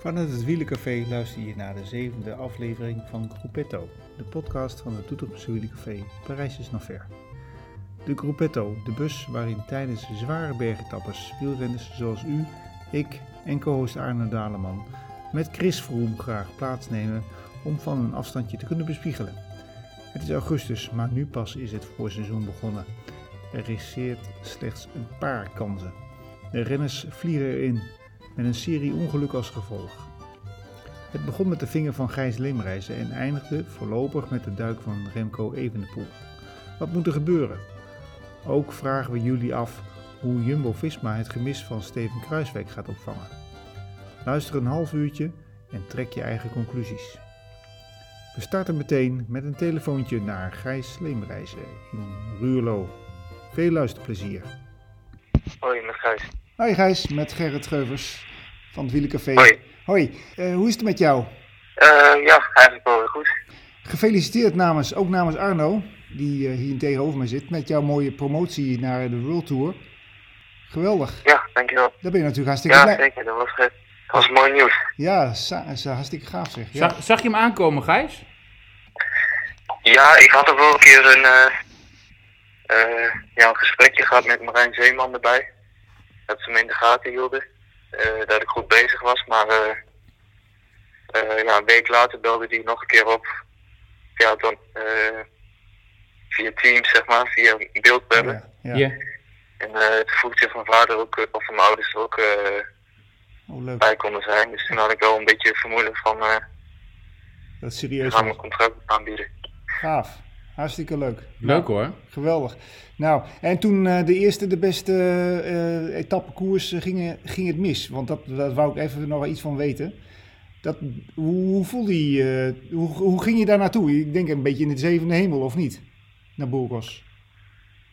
Vanuit het Wielencafé luister je naar de zevende aflevering van Gruppetto, de podcast van het Doetinchemse Wielencafé Parijs is nog ver. De Gruppetto, de bus waarin tijdens zware bergetappes wielrenners zoals u, ik en co-host Arno Daleman met Chris Vroom graag plaatsnemen om van een afstandje te kunnen bespiegelen. Het is augustus, maar nu pas is het voorseizoen begonnen. Er regeert slechts een paar kansen. De renners vliegen erin, met een serie ongelukken als gevolg. Het begon met de vinger van Gijs Leemreizen en eindigde voorlopig met de duik van Remco Evenepoel. Wat moet er gebeuren? Ook vragen we jullie af hoe Jumbo-Visma het gemis van Steven Kruiswijk gaat opvangen. Luister een half uurtje en trek je eigen conclusies. We starten meteen met een telefoontje naar Gijs Leemreizen in Ruurlo. Veel luisterplezier. Hoi, met Gijs. Hoi Gijs, met Gerrit Geuvers van het Wielencafé. Hoi. Hoi, eh, hoe is het met jou? Eh, ja, eigenlijk wel weer goed. Gefeliciteerd namens, ook namens Arno, die eh, hier tegenover mij zit, met jouw mooie promotie naar de World Tour. Geweldig. Ja, dankjewel. Daar ben je natuurlijk hartstikke Ja, blij. zeker. Dat was, dat was mooi nieuws. Ja, is hartstikke gaaf zeg. Ja. Zag, zag je hem aankomen, Gijs? Ja, ik had ook wel een keer een, eh, eh, ja, een gesprekje gehad met Marijn Zeeman erbij. Dat ze me in de gaten hielden. Eh, dat ik goed bezig was, maar eh, eh, ja, een week later belde hij nog een keer op. Ja, dan eh, via Teams, zeg maar, via beeldbellen. Ja, ja. En eh toen vroeg zich mijn vader ook, of mijn ouders er ook eh, Oh, leuk. bij konden zijn. Dus toen had ik wel een beetje vermoeden van, eh Dat serieus. gaan mijn contract aanbieden. Gaaf. Hartstikke leuk. Leuk hoor. Geweldig. Nou, en toen eh, de eerste, de beste eh etappekoers eh, ging, ging het mis. Want dat, dat wou ik even nog iets van weten. Dat, hoe, hoe voelde je, hoe, hoe ging je daar naartoe? Ik denk een beetje in de zevende hemel, of niet? Naar Burgos.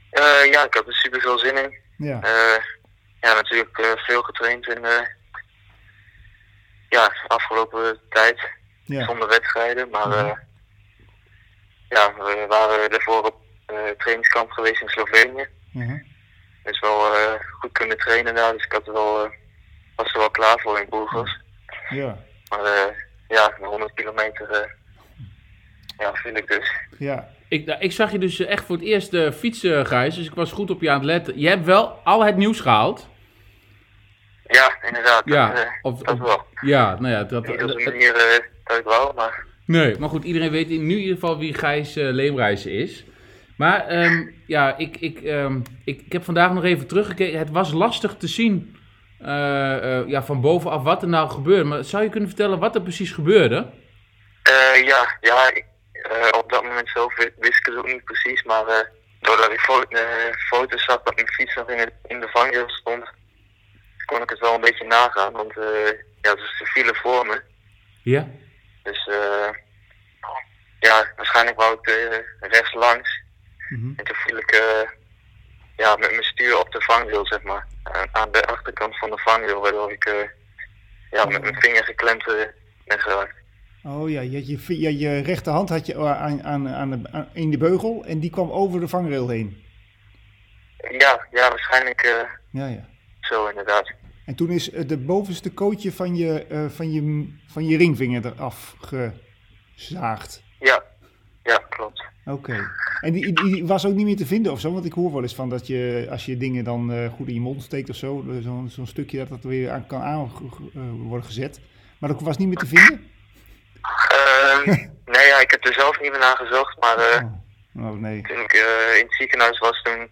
Eh, ja, ik had er super veel zin in. Ja, Eh, ja, natuurlijk eh, veel getraind in de ja, afgelopen tijd ja. zonder wedstrijden. Maar Mhm. Ja, we waren ervoor op eh, trainingskamp geweest in Slovenië. Mhm. Dus wel eh, goed kunnen trainen daar. Dus ik had er wel, eh, was er wel klaar voor in Burgos. ja, Maar eh, ja, de 100 kilometer eh, ja, viel ik dus. ja. Ik, nou, ik zag je dus echt voor het eerst eh, fietsen, Gijs, dus ik was goed op je aan het letten. Je hebt wel al het nieuws gehaald. Ja, inderdaad. Ja, dat, eh, of- dat of- wel. Ja, nou ja, dat... Niet op de dat- manier eh, dat ik wou, maar nee, maar goed, iedereen weet in nu in ieder geval wie Gijs uh, Leemreizen is. Maar ehm, ja, ik, ik, ehm, ik, ik heb vandaag nog even teruggekeken. Het was lastig te zien eh, eh, ja, van bovenaf wat er nou gebeurde. Maar zou je kunnen vertellen wat er precies gebeurde? Eh, ja, ja ik, eh, op dat moment zelf wi- wist ik het ook niet precies, maar eh, doordat ik fo foto's zag dat mijn fiets nog in, het, in de vangrail stond, kon ik het wel een beetje nagaan, want eh, ja, dus ze vielen voor me. Ja? Dus eh, ja, waarschijnlijk wou ik eh, rechts langs Mhm. en toen viel ik eh, ja, met mijn stuur op de vangrail, zeg maar, aan, aan de achterkant van de vangrail, waardoor ik ja, met mijn vinger geklemd ben geraakt. Oh ja, je, je, rechterhand had je aan, aan, aan de, aan- in de beugel en die kwam over de vangrail heen. Ja, ja, waarschijnlijk eh, Ja, ja. zo inderdaad. En toen is eh, de bovenste kootje van je, eh, van je, van je ringvinger eraf gezaagd. Ja, ja, klopt. Oké. En die, die, was ook niet meer te vinden of zo? Want ik hoor wel eens van dat je, als je dingen dan eh, goed in je mond steekt of zo, zo'n stukje dat dat weer aan, kan aan worden gezet. Maar dat was niet meer te vinden? Ehm, nee, ja, ik heb er zelf niet meer naar gezocht, maar Oh, oh, nee. toen ik in het ziekenhuis was, toen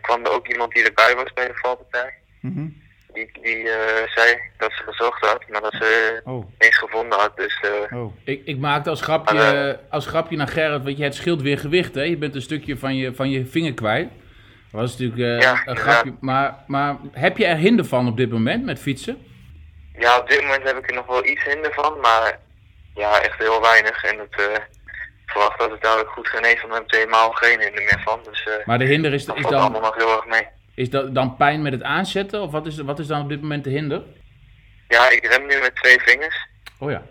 kwam er ook iemand die erbij was bij de valpartij. Mhm. Die, die eh, zei dat ze gezocht had, maar dat ze Oh, niks gevonden had. Dus eh, oh. Ik, ik maakte als grapje, eh, als grapje naar Gerrit, want je het scheelt weer gewicht, hè? Je bent een stukje van je, van je vinger kwijt. Dat was natuurlijk eh, Ja, een grapje. Maar, maar heb je er hinder van op dit moment met fietsen? ja, op dit moment heb ik er nog wel iets hinder van, maar ja, echt heel weinig. En het, eh, ik verwacht dat het dadelijk goed geneest, dan heb ik er helemaal geen hinder meer van. Dus eh Maar de hinder is, dat is, valt allemaal dan, nog heel erg mee. Is dat dan pijn met het aanzetten? Of wat is, wat is dan op dit moment de hinder? Ja, ik rem nu met twee vingers. Oh ja.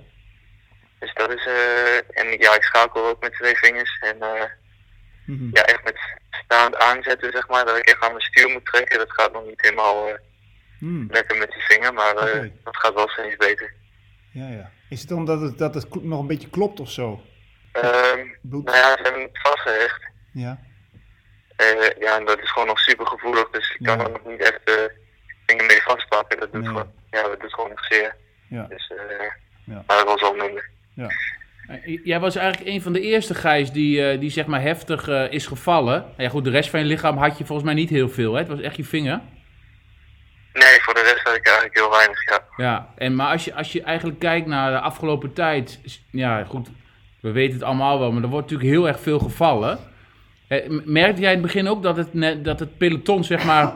Dus dat is, eh en ja, ik schakel ook met twee vingers. En eh, Mhm. ja, echt met staand aanzetten, zeg maar, dat ik echt aan mijn stuur moet trekken, dat gaat nog niet helemaal, eh, Hmm. lekker met die vinger, maar eh, dat gaat wel steeds beter. Ja, ja. Is het dan dat het, dat het nog een beetje klopt of zo? Ehm, Bloed? nou ja, ze hebben het vastgehecht. Ja. Eh, ja, en dat is gewoon nog super gevoelig, dus ik kan Ja. er nog niet echt eh dingen mee vastpakken. Dat doet, Nee. gewoon, ja, dat doet gewoon nog zeer. Ja. Dus, eh Ja. maar dat was al minder. Ja. Jij was eigenlijk een van de eerste Gijs die, die zeg maar heftig is gevallen. Ja goed, de rest van je lichaam had je volgens mij niet heel veel, hè? Het was echt je vinger. Nee, voor de rest had ik eigenlijk heel weinig, ja. Ja, en, maar als je, als je eigenlijk kijkt naar de afgelopen tijd, ja goed, we weten het allemaal wel, maar er wordt natuurlijk heel erg veel gevallen. Eh, merkte jij in het begin ook dat het, dat het peloton zeg maar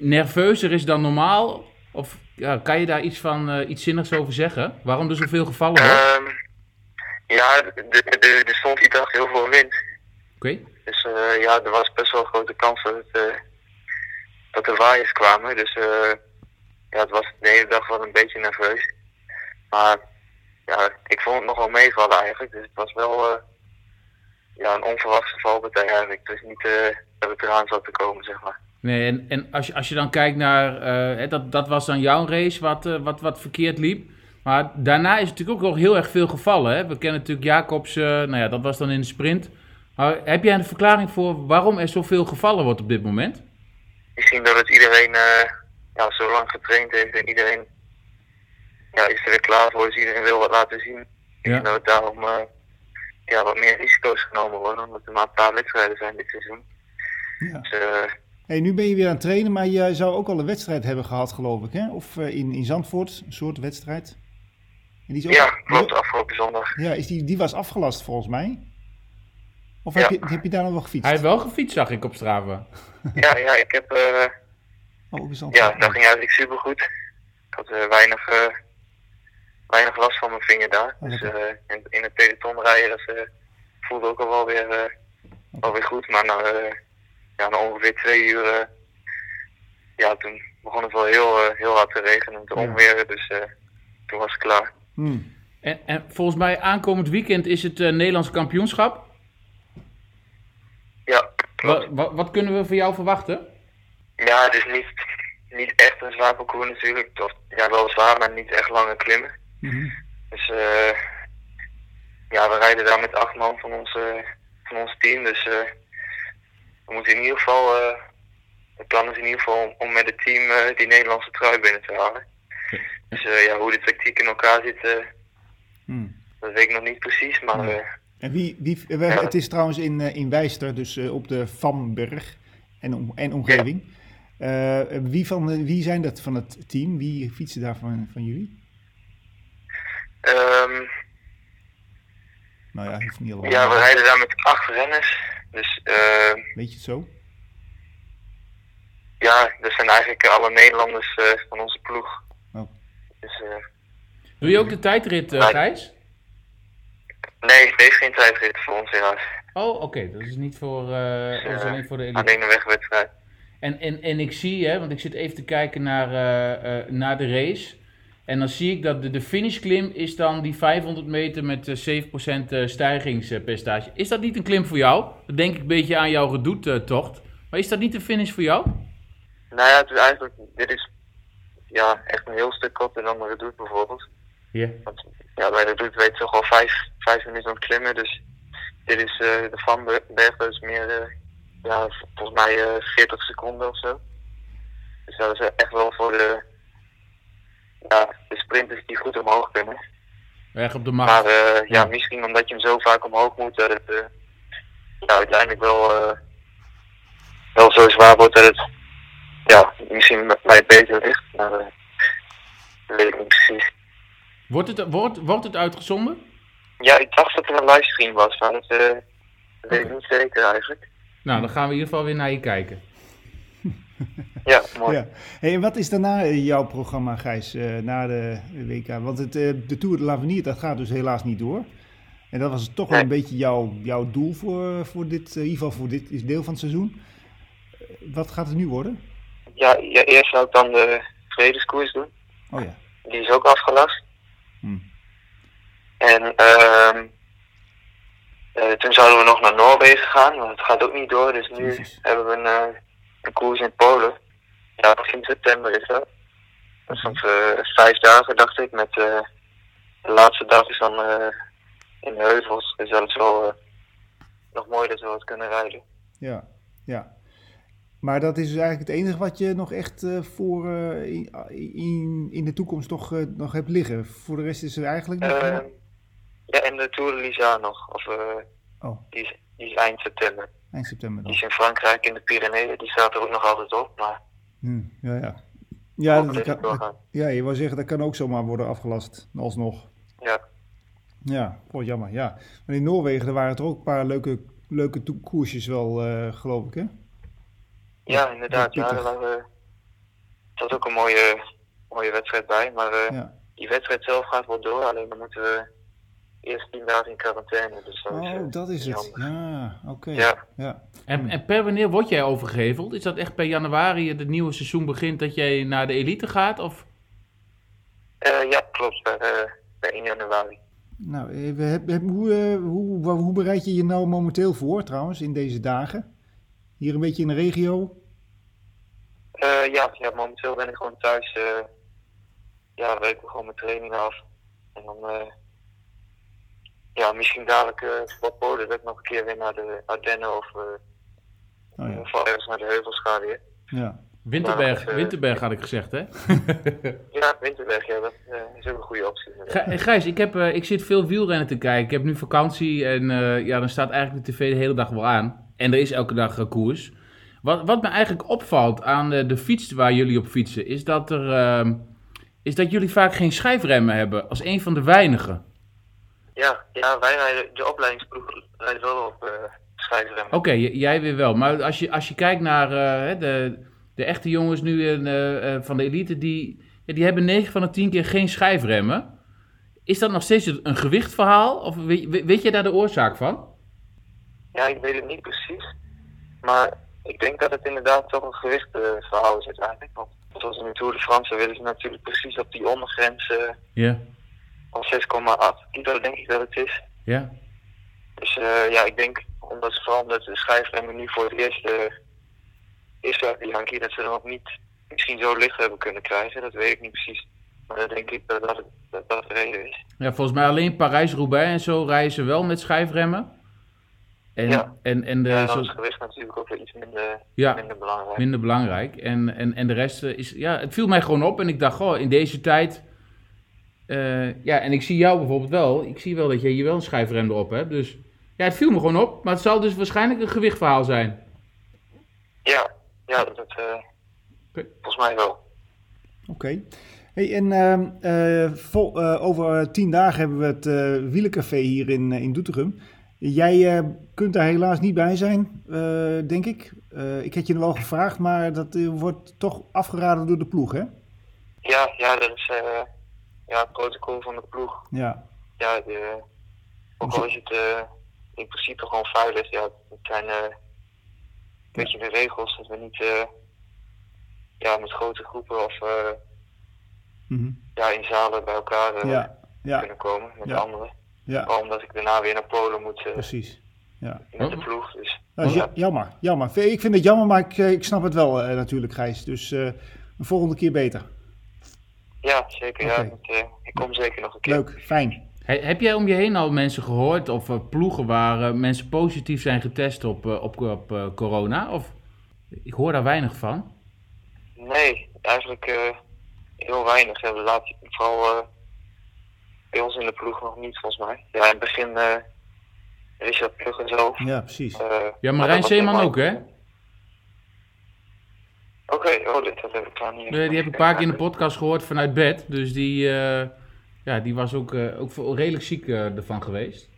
nerveuzer is dan normaal? Of ja, kan je daar iets, van, eh, iets zinnigs over zeggen? Waarom er zoveel gevallen wordt? Ehm, ja, de- de- de- er stond die dag heel veel wind. Oké, Dus eh, ja, er was best wel een grote kans dat, het, dat er waaiers kwamen. Dus ja, het was de hele dag wel een beetje nerveus. Maar ja, ik vond het nog wel meevallen eigenlijk. Dus het was wel ja, een onverwachte valpartij eigenlijk. Dus niet eh, dat het eraan zat te komen, zeg maar. Nee, en, en als, je, als je dan kijkt naar, eh, hè, dat, dat was dan jouw race wat, eh, wat, wat verkeerd liep. Maar daarna is natuurlijk ook nog heel erg veel gevallen. Hè? We kennen natuurlijk Jacobs, nou ja, dat was dan in de sprint. Maar heb jij een verklaring voor waarom er zoveel gevallen wordt op dit moment? Misschien dat het iedereen ja, zo lang getraind heeft en iedereen ja, is er weer klaar voor. Dus iedereen wil wat laten zien. Ik Ja. denk dat het daarom eh, ja, wat meer risico's genomen worden. Omdat er maar een paar wedstrijden zijn dit seizoen. ja. Dus eh, Hey, nu ben je weer aan het trainen, maar je zou ook al een wedstrijd hebben gehad, geloof ik, hè? Of eh, in, in Zandvoort, een soort wedstrijd. En die is ook- ja, klopt. Afgelopen zondag. Ja, is die, die was afgelast volgens mij. Of Ja. heb, je, heb je daar nog wel gefietst? Hij heeft wel gefietst, zag ik op Strava. Ja, ja, ik heb... eh, Oh, ja, dat ging eigenlijk supergoed. Ik had eh, weinig, eh, weinig last van mijn vinger daar. Dus eh, in, in het peloton rijden, dat eh, voelde ook al wel weer, eh, wel weer goed. Maar na, eh, ja, na ongeveer twee uur, ja, toen begon het wel heel, heel hard te regenen en te Ja. onweren. Dus eh, toen was het klaar. Hmm. En, en volgens mij aankomend weekend is het eh, Nederlands kampioenschap. Ja, wat, wat kunnen we van jou verwachten? Ja, het is niet, niet echt een zwaar parcours natuurlijk. Toch, ja, wel zwaar, maar niet echt lange klimmen. Mhm. Dus eh ja, we rijden daar met acht man van ons, van ons team. Dus eh, we moeten in ieder geval, eh het plan is in ieder geval om, om met het team eh, die Nederlandse trui binnen te halen. Dus eh, ja, hoe de tactiek in elkaar zit, Hmm. dat weet ik nog niet precies. Maar eh, En wie, wie, het is trouwens in, eh, in Wijster, dus eh, op de Vanberg en, om, en omgeving. Eh, wie, van, wie zijn dat van het team? Wie fietsen daar van, van jullie? Ehm, Nou ja, hoeft niet allemaal. ja, we rijden daar met acht renners. Dus eh, Weet je het zo? ja, dat zijn eigenlijk alle Nederlanders eh, van onze ploeg. Oh. Dus eh, Doe je ook de tijdrit, eh Nee. Gijs? nee, het is geen tijdrit voor ons helaas. Oh, oké. Dat is niet voor, eh, dat is eh, alleen voor de elite. Alleen een wegwedstrijd. En, en, en ik zie, hè, want ik zit even te kijken naar, eh, eh, naar de race. En dan zie ik dat de, de finishklim is dan die 500 meter met eh, 7% eh, stijgingspercentage. Is dat niet een klim voor jou? Dan denk ik een beetje aan jouw redoute-tocht. Maar is dat niet een finish voor jou? Nou ja, het is eigenlijk, dit is ja, echt een heel stuk korter dan de Redoute bijvoorbeeld. Ja. Want ja, bij de Redoute weet je toch al vijf, vijf minuten aan het klimmen, dus dit is eh, de Van Berg, dat is meer, eh, ja, volgens mij eh 40 seconden of zo. Dus dat is echt wel voor de, ja, de sprinters die goed omhoog kunnen. Weg op de Maar markt. eh, ja, misschien omdat je hem zo vaak omhoog moet, dat het eh, ja, uiteindelijk wel, eh, wel zo zwaar wordt dat het ja, misschien bij het beter ligt. Maar dat weet ik niet precies. Wordt, het, wordt, wordt het uitgezonden? Ja, ik dacht dat er een livestream was, maar dat, dat weet ik niet zeker eigenlijk. Nou, dan gaan we in ieder geval weer naar je kijken. Ja, mooi. Ja. Hey, en wat is daarna eh, jouw programma, Gijs, eh, na de WK? Want het, eh, de Tour de l'Avenir, dat gaat dus helaas niet door. En dat was toch wel een beetje jouw, jouw doel voor, voor dit, in ieder geval voor dit is deel van het seizoen. Wat gaat het nu worden? Ja, ja, eerst zou ik dan de vredeskoers doen. Oh ja. Die is ook afgelast. Hm. En ehm eh, toen zouden we nog naar Noorwegen gaan, maar het gaat ook niet door. Dus nu Jezus. hebben we een, een koers in Polen. Ja, begin september is dat. Dat is dan eh, vijf dagen, dacht ik. Met eh, de laatste dag is dan eh, in de heuvels. Dus dat is wel nog mooi dat we wat kunnen rijden. Ja, ja. Maar dat is dus eigenlijk het enige wat je nog echt voor in, in, in de toekomst nog, eh, nog hebt liggen. Voor de rest is er eigenlijk nog... Ja, en de Tour de Lisa nog. Of, oh, die, is, die is eind september. Eind september Die is in Frankrijk in de Pyreneeën. Die staat er ook nog altijd op. Maar Hm, ja, ja. Ja, dat kan, dat- ja, je wou zeggen, dat kan ook zomaar worden afgelast, alsnog. Ja, Ja, oh, jammer, ja. Maar in Noorwegen, er waren er ook een paar leuke, leuke koersjes wel, eh, geloof ik, hè? ja inderdaad. Ja, er was, zat ook een mooie, mooie wedstrijd bij. Maar eh, Ja. die wedstrijd zelf gaat wel door. Alleen dan moeten we eerst tien dagen in quarantaine. Dus dat is, eh, Oh, dat is het. Ja, oké. Ja. ja. En, en per wanneer word jij overgeheveld? Is dat echt per januari het nieuwe seizoen begint dat jij naar de elite gaat? Of? Eh, ja, klopt. Bij, eh, bij 1 januari. Nou, eh, hoe, eh, hoe, hoe bereid je je nou momenteel voor, trouwens, in deze dagen? Hier een beetje in de regio? Eh, ja, ja, momenteel ben ik gewoon thuis. eh ja, weet ik gewoon mijn training af. En dan, eh, ja, misschien dadelijk eh voor Polen dat ik nog een keer weer naar de Ardennen of, eh Oh ja. of wel ergens naar de heuvels ga weer. ja. Winterberg, Maar, eh, Winterberg had ik gezegd, hè? Ja, Winterberg, ja, dat is ook een goede optie. Gij- Gijs, ik, heb, eh, ik zit veel wielrennen te kijken. Ik heb nu vakantie en eh, ja, dan staat eigenlijk de tv de hele dag wel aan. En er is elke dag koers. Wat, wat me eigenlijk opvalt aan de, de fiets waar jullie op fietsen, is dat, er, ehm, is dat jullie vaak geen schijfremmen hebben. Als een van de weinigen. Ja, ja, wij rijden, de opleidingsploeg rijdt wel op uh, schijfremmen. Oké, jij weer wel. Maar als je, als je kijkt naar eh, de, de echte jongens nu in, eh, eh, van de elite, die, die hebben 9 van de 10 keer geen schijfremmen. Is dat nog steeds een gewichtverhaal? Of weet, weet- weet je daar de oorzaak van? Ja, ik weet het niet precies. Maar ik denk dat het inderdaad toch een gewichtverhaal is uiteindelijk. Want zoals in de Tour de France willen ze natuurlijk precies op die ondergrens eh Ja, 6,8 kilo, denk ik dat het is. ja. Dus eh, ja, ik denk omdat ze vooral omdat de schijfremmen nu voor het eerst eh is die Yankee, dat ze er nog niet misschien zo licht hebben kunnen krijgen. Dat weet ik niet precies. Maar dan denk ik dat dat, dat, dat de reden is. Ja, volgens mij alleen Parijs-Roubaix en zo rijden ze wel met schijfremmen. En, Ja. en, en de, Ja, dan zo- is gewicht natuurlijk ook weer iets minder, ja, minder belangrijk. minder belangrijk. En, en, en de rest eh, is, ja, het viel mij gewoon op en ik dacht, goh, in deze tijd. Eh, ja, en ik zie jou bijvoorbeeld wel. Ik zie wel dat jij hier wel een schijfrem erop hebt. Dus ja, het viel me gewoon op. Maar het zal dus waarschijnlijk een gewichtverhaal zijn. Ja, ja dat, eh, Oké. volgens mij wel. Oké. Hey, en ehm, eh, vol- eh, over tien dagen hebben we het eh wielencafé hier in, in Doetinchem. Jij eh, kunt daar helaas niet bij zijn, eh, denk ik. Eh, ik had je wel gevraagd, maar dat wordt toch afgeraden door de ploeg, hè? Ja, ja, dat is eh, ja, het protocol van de ploeg. Ja. Ja, de, ook al is het eh, in principe gewoon veilig, ja, het zijn eh, een beetje de regels dat we niet eh, ja, met grote groepen of Mhm. ja, in zalen bij elkaar Ja, ja, kunnen komen met Ja. anderen. ja, omdat ik daarna weer naar Polen moet precies. Ja. met de ploeg. Dus ja- jammer, jammer. Ik vind het jammer, maar ik, ik snap het wel natuurlijk, Gijs. Dus de volgende keer beter. Ja, zeker. Ja, dat, eh, ik kom zeker nog een keer. Leuk, fijn. He- heb jij om je heen al mensen gehoord of eh, ploegen waar eh, mensen positief zijn getest op, op, op eh, corona? Of ik hoor daar weinig van. Nee, eigenlijk eh, heel weinig. Ja, we laten vooral eh, bij ons in de ploeg nog niet, volgens mij. Ja, in het begin eh Richard Plug en zo. Ja, precies. Ja, Marijn was Zeeman ook, hè? Oké, oh, dit dat heb ik dan niet. Eh, die heb ik een paar keer in de podcast gehoord vanuit bed. Dus die, eh, ja, die was ook, eh, ook redelijk ziek eh, ervan geweest.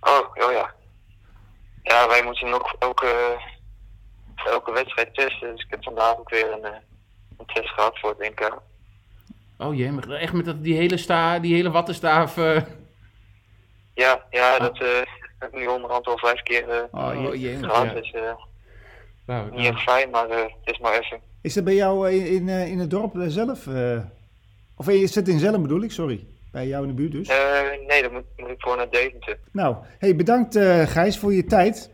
Oh, oh ja. Ja, wij moeten ook elke, elke wedstrijd testen. Dus ik heb vandaag ook weer een, een test gehad voor het NK. Oh jee, maar echt met dat, die hele, sta, die hele wattenstaaf. Ja, ja, dat eh, heb ik nu onderhand al vijf keer Oh, jee. gehad. Ja. Dus Nou, niet echt fijn, maar eh, het is maar even. Is dat bij jou eh, in, in, eh, in het dorp zelf? eh? of is het in Zelm bedoel ik, sorry. Bij jou in de buurt dus. Eh, nee, dan moet, moet ik voor naar Deventer. Nou, hey, bedankt eh, Gijs voor je tijd.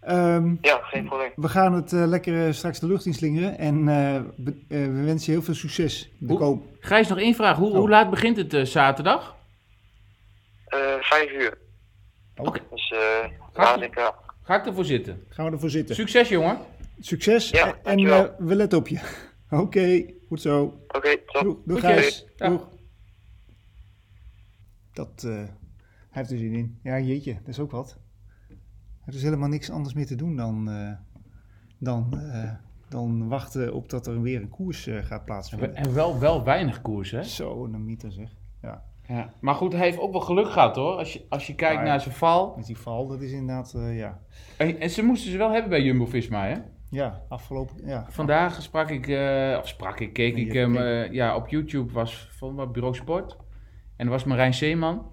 Ehm, Ja, geen probleem. we gaan het eh, lekker straks de lucht in slingeren. En eh, we, eh, we wensen je heel veel succes. De Hoe- koop. Gijs, nog één vraag. Hoe, Oh. hoe laat begint het eh, zaterdag? Eh, vijf uur. Oké. Dus eh laat ik... Ga ik ervoor zitten. Gaan we ervoor zitten. Succes, jongen. Succes. Ja, en eh, we letten op je. Oké, goed zo. Oké, top. Doeg, doeg. Gijs. Doeg. Dat, eh, hij heeft er zin in. Ja, jeetje, dat is ook wat. Heeft dus helemaal niks anders meer te doen dan, eh, dan, eh, dan wachten op dat er weer een koers eh, gaat plaatsvinden. En wel, wel weinig koers, hè? Zo, een mieter zeg. Ja, Ja. Maar goed, hij heeft ook wel geluk gehad, hoor. Als je, als je kijkt ja. naar zijn val. met die val, dat is inderdaad, eh, ja. En, en ze moesten ze wel hebben bij Jumbo-Visma, hè? Ja, afgelopen, ja. Vandaag sprak ik, eh, of sprak ik, keek Nee, ik hem, eh, ja, op YouTube was van wat Bureau Sport. En er was Marijn Zeeman.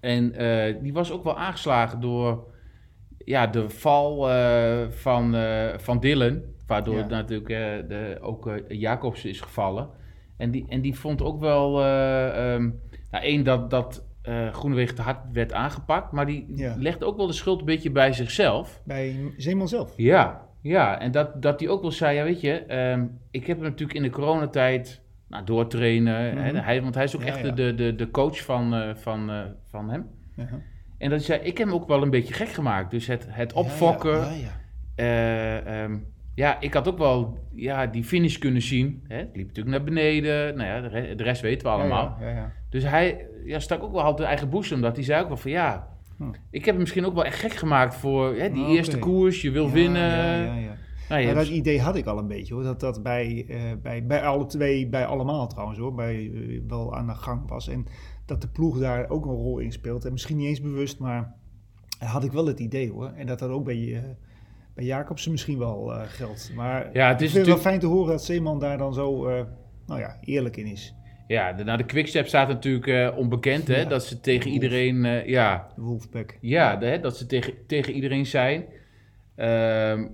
En die was ook wel aangeslagen door ja, de val van, van Dylan. Waardoor Ja. natuurlijk de, ook Jacobs is gevallen. En die, en die vond ook wel, eh, ehm, nou één, dat, dat Groenewegen te hard werd aangepakt. Maar die Ja. legde ook wel de schuld een beetje bij zichzelf. Bij Zeeman zelf. Ja, ja. En dat, dat hij ook wel zei, ja weet je, ehm, ik heb hem natuurlijk in de coronatijd nou, doortrainen. hè, Mhm. hij, want hij is ook Ja, echt ja. De, de, de coach van, eh, van, eh, van hem. En dat zei, ik heb hem ook wel een beetje gek gemaakt. Dus het, het opfokken. Ja, eh, ehm, ja, ik had ook wel ja, die finish kunnen zien. Hè? Het liep natuurlijk naar beneden. Nou ja, de, re- de rest weten we allemaal. Ja, ja, ja. Dus hij ja, stak ook wel altijd de eigen boezem. Dat hij zei ook wel van ja, Hm. ik heb hem misschien ook wel echt gek gemaakt voor hè, die oké. eerste koers. Je wil Ja, winnen. Ja, ja, ja. Nou, dat idee had ik al een beetje hoor. Dat dat bij, eh, bij, bij alle twee, bij allemaal trouwens hoor, bij, eh, wel aan de gang was. En dat de ploeg daar ook een rol in speelt. En misschien niet eens bewust, maar had ik wel het idee hoor. En dat dat ook bij, eh bij Jacobsen misschien wel geldt. Maar Ja, het is het wel natuurlijk- fijn te horen dat Zeeman daar dan zo, nou ja, eerlijk in is. Ja, de, nou, de quickstep staat natuurlijk eh, onbekend, hè? Ja. Dat ze tegen Wolf. iedereen, eh, ja, Wolfpack. ja de, hè, dat ze tegen, tegen iedereen zijn. Ehm,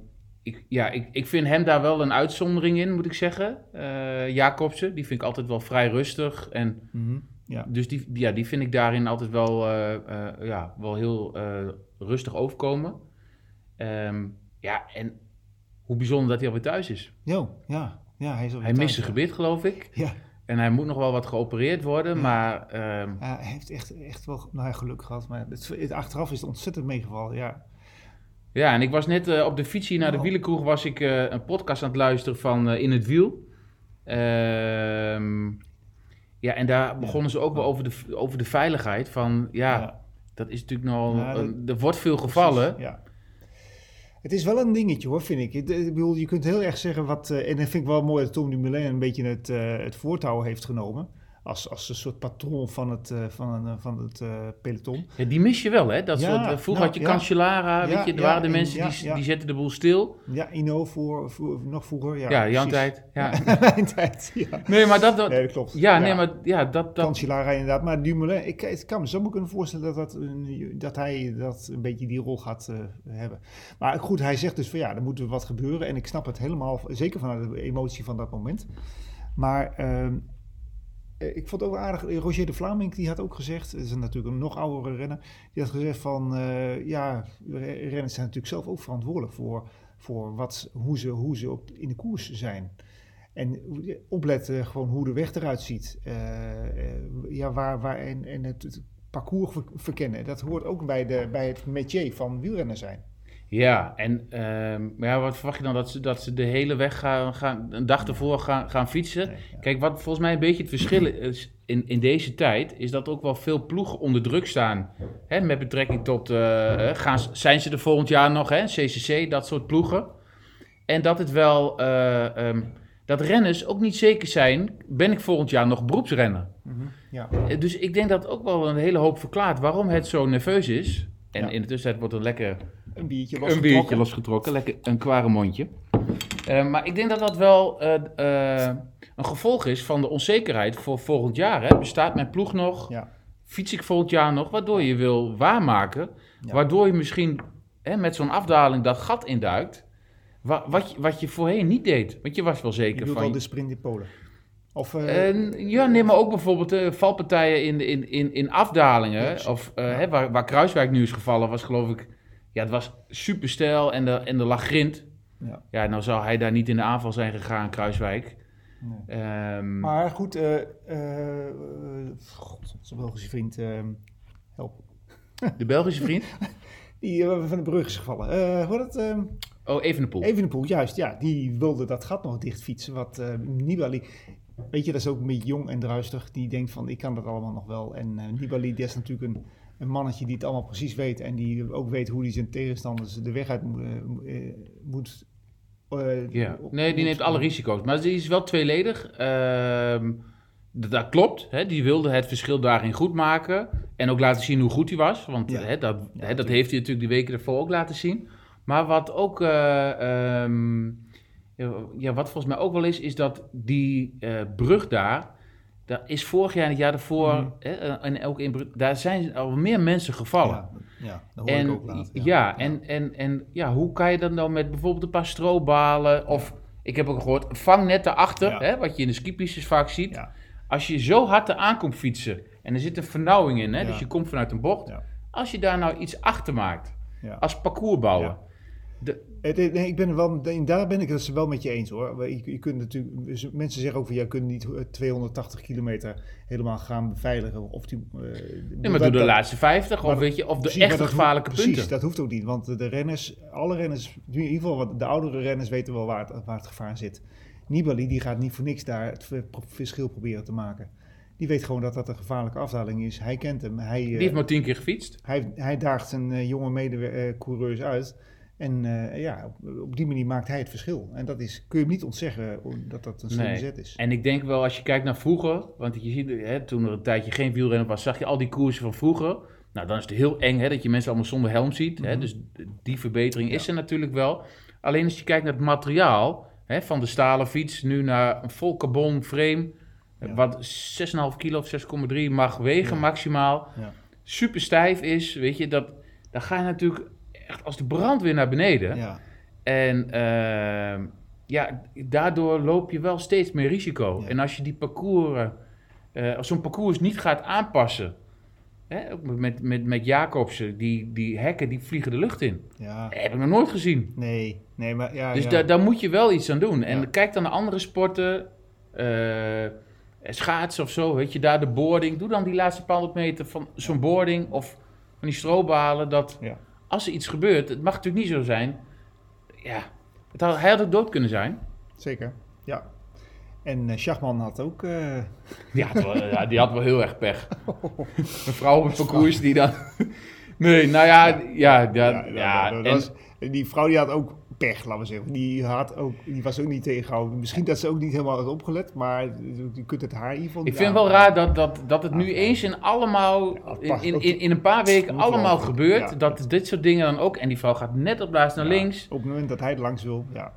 ik, ja, ik, ik vind hem daar wel een uitzondering in, moet ik zeggen. Eh, Jacobsen, die vind ik altijd wel vrij rustig. En Mhm. Ja. dus die, ja, die vind ik daarin altijd wel, eh, eh, ja, wel heel eh, rustig overkomen. Ehm, ja, en hoe bijzonder dat hij alweer thuis is. Jo, ja. ja, hij is alweer Hij mist thuis, zijn ja. gebit, geloof ik. Ja. En hij moet nog wel wat geopereerd worden, Ja. maar... ehm, Ja, hij heeft echt, echt wel nou, ja, geluk gehad. Maar het, het- achteraf is het ontzettend meegevallen. Ja. Ja, en ik was net eh, op de fiets hier naar de Oh. wielenkroeg, was ik eh, een podcast aan het luisteren van eh, In het Wiel. Ehm, ja, en daar begonnen ze ook wel over de, over de veiligheid van, ja, dat is natuurlijk nogal, een- er wordt veel gevallen. Precies, Ja. Het is wel een dingetje hoor, vind ik. Ik bedoel, je kunt heel erg zeggen wat. eh, en dat vind ik wel mooi dat Tom Dumoulin een beetje het, eh, het voortouw heeft genomen. Als, als een soort patroon van het, eh, van, een- van het eh, peloton. Ja, die mis je wel, hè? Dat Ja, soort, eh, vroeger nou, had je ja. Cancellara, weet je, er waren de en- mensen die, die zetten de boel stil. Ja, Ino voor, voor- nog vroeger. Ja, Ja, Jan tijd. Ja. Mijn tijd, ja. Nee, maar dat, dat Nee, dat klopt. ja, nee, maar ja, dat, dat, Cancellara inderdaad. Maar Dumoulin, ik, ik kan me zo kunnen voorstellen dat, dat, dat hij dat een beetje die rol gaat eh, hebben. Maar goed, hij zegt dus van ja, er moet wat gebeuren. En ik snap het helemaal, zeker vanuit de emotie van dat moment. Maar ehm, eh, ik vond ook aardig, Roger de Vlaming die had ook gezegd, het is natuurlijk een nog oudere renner, die had gezegd van eh, ja, re- renners zijn natuurlijk zelf ook verantwoordelijk voor, voor wat, hoe ze, hoe ze op, in de koers zijn. En opletten gewoon hoe de weg eruit ziet. Eh, eh, ja, waar, waar, en, het, het parcours ver- verkennen. Dat hoort ook bij, de, bij het métier van wielrenner zijn. Ja, en ehm, maar ja, wat verwacht je dan? Dat ze, dat ze de hele weg gaan, gaan een dag ervoor gaan, gaan fietsen? Nee, ja. Kijk, wat volgens mij een beetje het verschil is in, in deze tijd, is dat ook wel veel ploegen onder druk staan. Hè, met betrekking tot, eh, gaan, zijn ze er volgend jaar nog, hè? CCC, dat soort ploegen. En dat het wel, eh, ehm, dat renners ook niet zeker zijn, ben ik volgend jaar nog beroepsrenner? Ja. Eh, Dus ik denk dat ook wel een hele hoop verklaart waarom het zo nerveus is. En in de tussentijd wordt er lekker Een biertje een losgetrokken. biertje losgetrokken, lekker een kware mondje. Eh, maar ik denk dat dat wel eh, eh, een gevolg is van de onzekerheid voor volgend jaar. Hè. Bestaat mijn ploeg nog? Ja. Fiets ik volgend jaar nog? Waardoor je wil waarmaken. Ja. Waardoor je misschien hè, met zo'n afdaling dat gat induikt. Wa- wat, je, wat je voorheen niet deed. Want je was wel Je zeker van... al de sprint in Polen. Of, eh, ja, neem maar ook bijvoorbeeld eh, valpartijen in, in, in, in afdalingen. Of eh, Ja. hè, waar, waar Kruiswijk nu is gevallen, was geloof ik ja, het was super stijl en, de, en er lag grind. Ja. Ja, nou zou hij daar niet in de aanval zijn gegaan, Kruiswijk. Nee. Ehm, Maar goed, god, zijn Belgische vriend, eh, help. de Belgische vriend? Die van de brug is gevallen. Hoe dat? eh Oh, even de poel. Even de poel, juist. Ja, die wilde dat gat nog dicht fietsen. Wat eh Nibali, weet je, dat is ook een beetje jong en druistig. Die denkt van, ik kan dat allemaal nog wel. En eh, Nibali, die is natuurlijk een, een mannetje die het allemaal precies weet. En die ook weet hoe hij zijn tegenstanders de weg uit moet... eh, moet eh, Ja. Nee, die neemt alle risico's. Maar die is wel tweeledig. Ehm, dat, klopt. Hè? Die wilde het verschil daarin goed maken. En ook laten zien hoe goed hij was. Want Ja. hè, dat, Ja, hè, dat heeft hij natuurlijk de weken ervoor ook laten zien. Maar wat ook... eh, ehm, ja, ja, wat volgens mij ook wel is, is dat die eh, brug daar... Daar is vorig jaar en het jaar daarvoor... Mhm. hè, en ook in daar zijn al meer mensen gevallen. Ja, ja, dat hoor En, ik ook later. ja, En, en, en ja, hoe kan je dan nou met bijvoorbeeld een paar strobalen of... Ik heb ook gehoord, vangnetten achter, Ja. hè, wat je in de skipistes vaak ziet. Ja. Als je zo hard eraan komt fietsen en er zit een vernauwing in, hè, dus je komt vanuit een bocht. Als je daar nou iets achter maakt, Ja. als parcoursbouwer. Ja. Het- het- nee, ik ben er wel, daar ben ik het wel met je eens hoor. Je, je kunt natuurlijk, dus mensen zeggen ook van, jij kunt niet eh, 280 kilometer helemaal gaan beveiligen. Of die, eh, Nee, maar doe de laatste 50 maar of, weet je, of de Precies, echt gevaarlijke punten. Precies, dat hoeft ook niet. Want de renners, alle renners, in ieder geval de oudere renners weten wel waar het, waar het gevaar zit. Nibali die gaat niet voor niks daar het ver- verschil proberen te maken. Die weet gewoon dat dat een gevaarlijke afdaling is. Hij kent hem. Hij, Die eh, heeft maar tien keer gefietst. hij, hij daagt zijn eh, jonge mede-coureurs uit. En eh, ja, op, die manier maakt hij het verschil. En dat is, kun je hem niet ontzeggen dat dat een slimme Nee. zet is. En ik denk wel, als je kijkt naar vroeger, want je ziet, hè, toen er een tijdje geen wielrennen was, zag je al die koersen van vroeger. Nou, dan is het heel eng hè, dat je mensen allemaal zonder helm ziet. Hè, Mhm. dus die verbetering is er natuurlijk wel. Alleen als je kijkt naar het materiaal, hè, van de stalen fiets nu naar een vol carbon frame, Ja. wat 6,5 kilo of 6,3 mag wegen Ja. maximaal, Ja. super stijf is, weet je, dat, dan ga je natuurlijk echt als de brandweer naar beneden. Ja, En ehm, ja, daardoor loop je wel steeds meer risico. Ja. En als je die parcours, eh, als zo'n parcours niet gaat aanpassen, hè, met, met, met Jacobsen, die, die hekken die vliegen de lucht in. ja. Dat heb ik nog nooit gezien. Nee, nee, maar ja. Dus ja. daar, daar moet je wel iets aan doen. En kijk dan naar andere sporten, eh, schaatsen of zo, weet je, daar de boarding. Doe dan die laatste paar honderd meter van zo'n boarding of van die strobalen. Dat Ja. Als er iets gebeurt, het mag natuurlijk niet zo zijn. Ja, het had, hij had ook dood kunnen zijn. Zeker, ja. En eh Schachman had ook... eh, Die had wel, ja, die had wel heel erg pech. Een vrouw op het parcours die dan... Nee, nou ja, ja, ja, ja, ja, dat en- was- die vrouw die had ook pech, laten we zeggen. Die, had ook, die was ook niet tegengehouden. Misschien dat ze ook niet helemaal had opgelet, maar je kunt het haar in ieder geval Ik vind wel aanpraten. raar dat, dat, dat het nu Ja. eens in allemaal, in, in, in, in een paar weken allemaal gebeurt. ja. Dat dit soort dingen dan ook, en die vrouw gaat net op naar Ja, links. Op het moment dat hij langs wil, ja.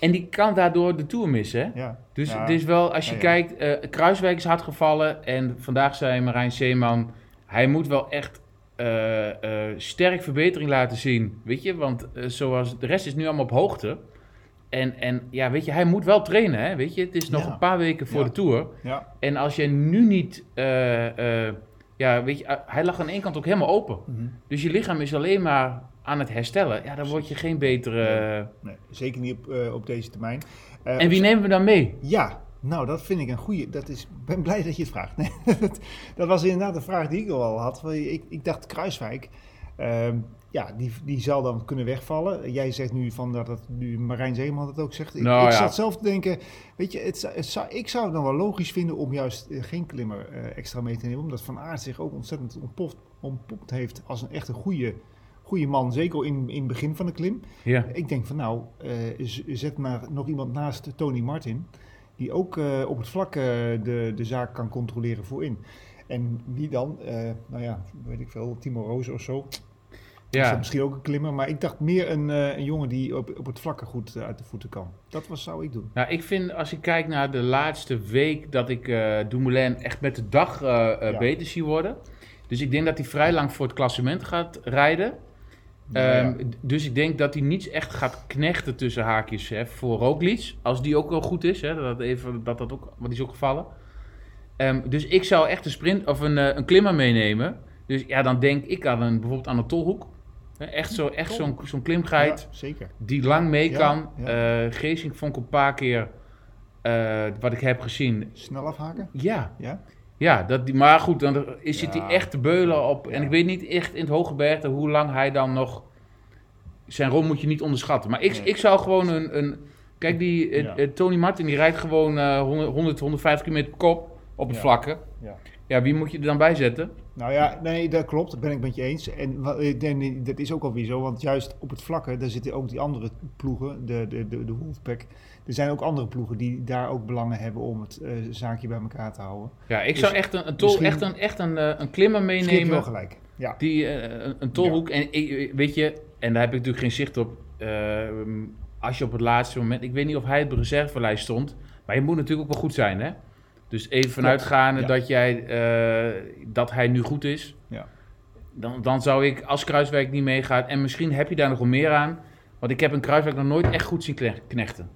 En die kan daardoor de Tour missen, ja. Dus het is wel, als je kijkt, eh, Kruiswijk is hard gevallen. En vandaag zei Marijn Zeeman, hij moet wel echt eh, sterk verbetering laten zien. Weet je, want eh, zoals de rest is nu allemaal op hoogte. En, en ja, weet je, hij moet wel trainen, hè? Weet je, het is nog Ja. een paar weken voor Ja. de Tour. Ja. En als je nu niet, ja, weet je, eh, hij lag aan één kant ook helemaal open. Mhm. Dus je lichaam is alleen maar aan het herstellen. Ja, dan word je geen betere... Nee, zeker niet op, op deze termijn. En wie nemen we dan mee? Ja, nou dat vind ik een goede. Dat is, ik ben blij dat je het vraagt. Nee, dat, dat was inderdaad een vraag die ik al had. Ik, ik dacht Kruiswijk, ehm, ja, die, die zal dan kunnen wegvallen. Jij zegt nu van dat het nu Marijn Zeeman het ook zegt. Ik, Nou, ik ja. zat zelf te denken, weet je, het, zou- het zou, ik zou het dan wel logisch vinden om juist eh, geen klimmer eh, extra mee te nemen. Omdat Van Aert zich ook ontzettend ontpopt, ontpopt heeft als een echt een goede, goede man. Zeker in, in het begin van de klim. Ja. Ik denk van nou, eh, zet maar nog iemand naast Tony Martin. Die ook eh, op het vlak eh, de, de zaak kan controleren voorin. En wie dan? Eh, nou ja, weet ik veel, Timo Roos of zo. Is dat Ja. misschien ook een klimmer. Maar ik dacht meer een, een jongen die op, op het vlakke goed uit de voeten kan. Dat was, zou ik doen. Nou, ik vind als ik kijk naar de laatste week dat ik Dumoulin echt met de dag Ja. beter zie worden. Dus ik denk dat hij vrij lang voor het klassement gaat rijden. Nou ja. Ehm, Dus ik denk dat hij niet echt gaat knechten tussen haakjes hè, voor Roglic. Als die ook wel goed is, hè, dat, even, dat, dat ook, want die is ook gevallen. Ehm, dus ik zou echt een sprint of een, eh, een klimmer meenemen. Dus ja, dan denk ik aan een, bijvoorbeeld aan een Tolhoek. Echt zo'n echt zo'n zo'n klimgeit Ja, zeker. die lang mee kan. ja. Eh Geesink vond ik een paar keer, eh, wat ik heb gezien, Snel afhaken? ja, Ja? Ja, dat die, maar goed, dan is zit Ja. hij echt te beulen op. En ik weet niet echt in het hoge bergte hoe lang hij dan nog. Zijn rol moet je niet onderschatten. Maar ik, Nee. ik zou gewoon een. een kijk, die eh, eh, Tony Martin die rijdt gewoon eh 100, 100, 150 km per kop op het vlakke. Ja. Ja, wie moet je er dan bij zetten? Nou ja, nee, dat klopt. Dat ben ik met je eens. En denk, dat is ook alweer zo. Want juist op het vlakke, daar zitten ook die andere ploegen, de, de, de, de Wolfpack. Er zijn ook andere ploegen die daar ook belangen hebben om het eh, zaakje bij elkaar te houden. Ja, ik Dus zou echt een, een, tol, echt een, echt een, eh, een klimmer je wel meenemen. gelijk. Ja. Die, eh, een, een tolhoek. En weet je, en daar heb ik natuurlijk geen zicht op. eh, als je op het laatste moment. Ik weet niet of hij op de reservelijst stond. Maar je moet natuurlijk ook wel goed zijn, hè? Dus even vanuitgaande ja. dat, jij, dat hij nu goed is. Ja. Dan, dan zou ik, als Kruiswijk niet meegaat. En misschien heb je daar nog wel meer aan. Want ik heb een Kruiswijk nog nooit echt goed zien knechten.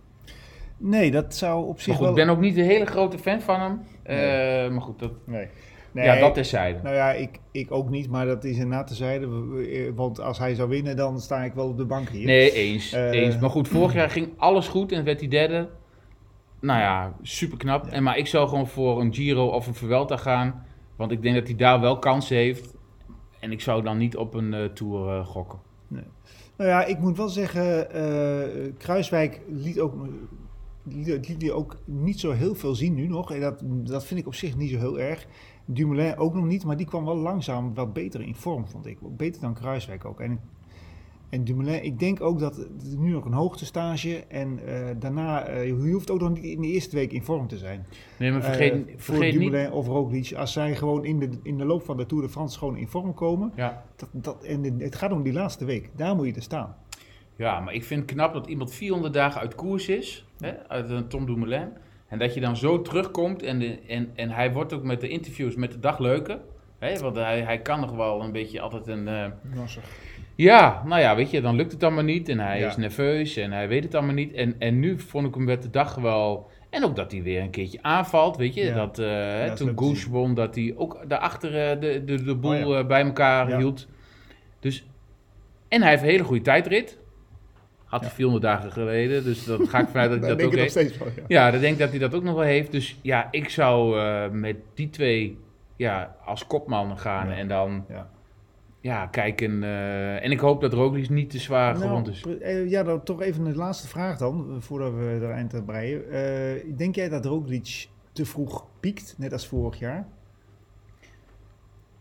Nee, dat zou op zich Maar goed, wel... ik ben ook niet een hele grote fan van hem. Eh, Nee. Maar goed, dat, Nee. Nee, ja, dat terzijde. Nou ja, ik, ik ook niet, maar dat is inderdaad tezijde. Eh, Want als hij zou winnen, dan sta ik wel op de bank hier. Nee, eens, Eh, eens. Maar goed, vorig jaar ging alles goed en werd hij derde. Nou ja, super knap. Ja. En, maar ik zou gewoon voor een Giro of een Vuelta gaan. Want ik denk dat hij daar wel kansen heeft. En ik zou dan niet op een Tour gokken. Nou ja, ik moet wel zeggen, Kruiswijk liet ook, liet, die ook niet zo heel veel zien nu nog. En dat, dat vind ik op zich niet zo heel erg. Dumoulin ook nog niet, maar die kwam wel langzaam wat beter in vorm, vond ik. Beter dan Kruiswijk ook. En, en Dumoulin, ik denk ook dat het nu nog een hoogtestage en eh, daarna, eh, je hoeft ook nog niet in de eerste week in vorm te zijn. Nee, maar vergeet, Eh, voor vergeet niet... Dumoulin of Roglic, als zij gewoon in de, in de loop van de Tour de France gewoon in vorm komen, Ja. dat, dat, en het gaat om die laatste week, daar moet je er staan. Ja, maar ik vind het knap dat iemand 400 dagen uit koers is. Hè, uit een Tom Dumoulin. En dat je dan zo terugkomt. En, de, en, en hij wordt ook met de interviews met de dag leuker. Hè, want hij, hij kan nog wel een beetje altijd een... eh, Ja, nou ja, weet je, dan lukt het allemaal niet en hij Ja. is nerveus en hij weet het allemaal niet. En, en nu vond ik hem met de dag wel... En ook dat hij weer een keertje aanvalt, weet je. Ja. Dat, eh, dat toen zien. won, dat hij ook daarachter eh, de, de, de boel Oh eh, bij elkaar hield. Dus, en hij heeft een hele goede tijdrit. Had hij Ja. 400 dagen geleden, dus dat ga ik vanuit dat hij dat ook nog steeds van, ja. Ja, dan denk ik dat hij dat ook nog wel heeft. Dus ja, ik zou eh, met die twee ja, als kopman gaan en dan Ja. ja, kijken. eh, en ik hoop dat Roglic niet te zwaar gewond is. Nou, eh, ja, dan toch even een laatste vraag dan, voordat we er eind aan breien. Denk jij dat Roglic te vroeg piekt, net als vorig jaar?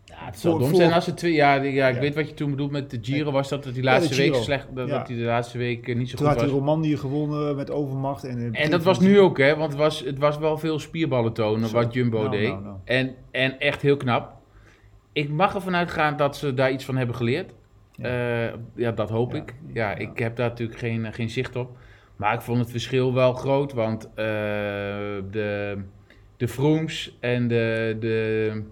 Ja, het zou dom zijn als het twee jaar. Ja, ik Ja. weet wat je toen bedoelt met de Giro. Was dat, dat die laatste week slecht. Dat, Ja. dat hij de laatste week eh, niet zo Toen goed had hij was. Romandie gewonnen met overmacht. En, het En dat was nu ook, hè? Want het was, het was wel veel spierballen tonen wat Jumbo Nou, deed. nou, nou. En, en echt heel knap. Ik mag ervan uitgaan dat ze daar iets van hebben geleerd. Ja, ja dat hoop ik. Ja, ik heb daar natuurlijk geen, eh, geen zicht op. Maar ik vond het verschil wel groot, want eh, de, de Frooms en de, de...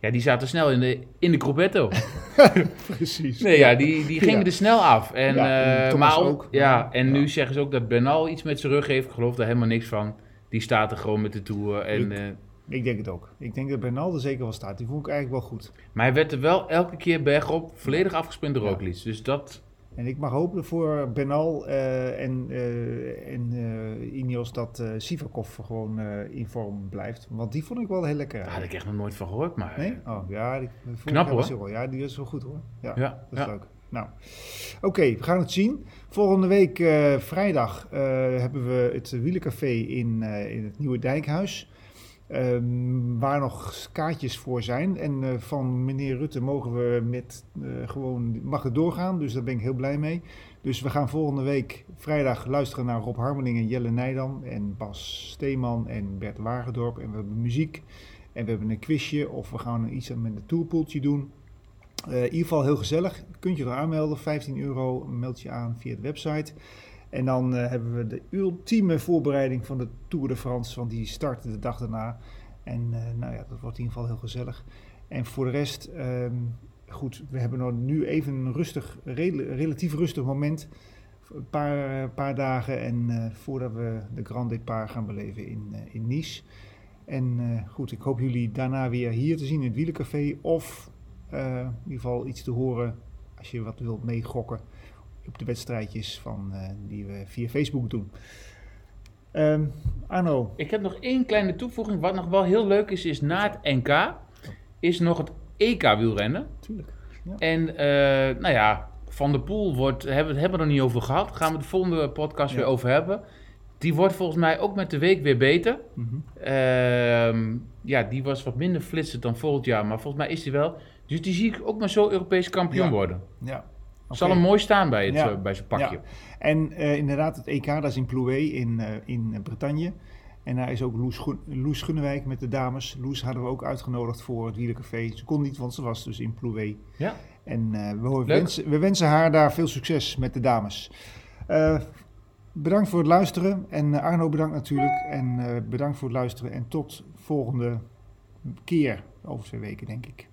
Ja, die zaten snel in de, in de Gruppetto. Precies. Nee, ja, die, die gingen Ja. er snel af. En, Ja, en eh, maar ook. Ja, en Ja. nu zeggen ze ook dat Bernal iets met zijn rug heeft. Ik geloof daar helemaal niks van. Die staat er gewoon met de Tour. En, Ik- eh, Ik denk het ook. Ik denk dat Bernal er zeker wel staat. Die vond ik eigenlijk wel goed. maar hij werd er wel elke keer bergop volledig afgesprint door. Roglic. Dus dat... En ik mag hopen voor Bernal eh, en, eh en eh, Ineos dat Sivakov gewoon in vorm blijft. Want die vond ik wel heel lekker. Daar had ik echt nog nooit van gehoord. Maar, Nee? Oh, ja. Die, Knap, hoor. wel- Ja, die is wel goed hoor. Ja, Ja, dat is ja. leuk. Nou, oké, we gaan het zien. Volgende week vrijdag hebben we het Wielencafé in, in het Nieuwe Dijkhuis. Ehm, waar nog kaartjes voor zijn. En eh, van meneer Rutte mogen we met eh, gewoon mag het doorgaan. Dus daar ben ik heel blij mee. Dus we gaan volgende week vrijdag luisteren naar Rob Harmeling en Jelle Nijdam. En Bas Steeman en Bert Wagendorp. En we hebben muziek. En we hebben een quizje. Of we gaan iets met een tourpoeltje doen. Eh, in ieder geval heel gezellig. Kunt je er aanmelden. 15 euro. Meld je aan via de website. En dan eh, hebben we de ultieme voorbereiding van de Tour de France. Want die start de dag daarna. En eh, nou ja, dat wordt in ieder geval heel gezellig. En voor de rest, ehm, goed, we hebben nu even een rustig, rel- relatief rustig moment. Een paar, eh, paar dagen en voordat we de Grand Départ gaan beleven in, in Nice. En goed, ik hoop jullie daarna weer hier te zien in het Wielencafé. Of in ieder geval iets te horen als je wat wilt meegokken op de wedstrijdjes van, eh, die we via Facebook doen. Ehm, Arno, Ik heb nog één kleine toevoeging. Wat nog wel heel leuk is, is na het NK is nog het EK wielrennen. natuurlijk. En eh, nou ja, Van der Poel wordt, hebben, hebben we er niet over gehad. Gaan we de volgende podcast Ja. weer over hebben. Die wordt volgens mij ook met de week weer beter. Mhm. Ehm, ja, die was wat minder flitsend dan volgend jaar, maar volgens mij is die wel. Dus die zie ik ook maar zo Europees kampioen Ja. worden. Ja. Zal Oké. hem mooi staan bij, het, Ja. eh, bij zijn pakje. Ja. En eh, inderdaad, het EK, dat is in Plouay in, eh, in Bretagne. En daar is ook Loes, Loes Gunnewijk met de dames. Loes hadden we ook uitgenodigd voor het wielercafé. Ze kon niet, want ze was dus in Plouay. Ja. En we, wensen, we wensen haar daar veel succes met de dames. Bedankt voor het luisteren. En Arno bedankt natuurlijk. En bedankt voor het luisteren. En tot volgende keer. Over twee weken, denk ik.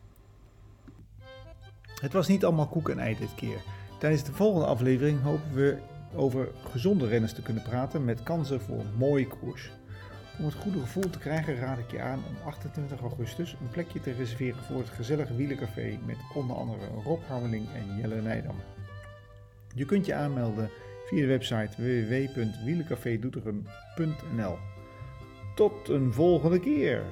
Het was niet allemaal koek en ei dit keer. Tijdens de volgende aflevering hopen we over gezonde renners te kunnen praten met kansen voor een mooie koers. Om het goede gevoel te krijgen raad ik je aan om 28 augustus een plekje te reserveren voor het gezellige wielercafé met onder andere Rob Harmeling en Jelle Nijdam. Je kunt je aanmelden via de website www.wielercafedoetinchem.nl. Tot een volgende keer!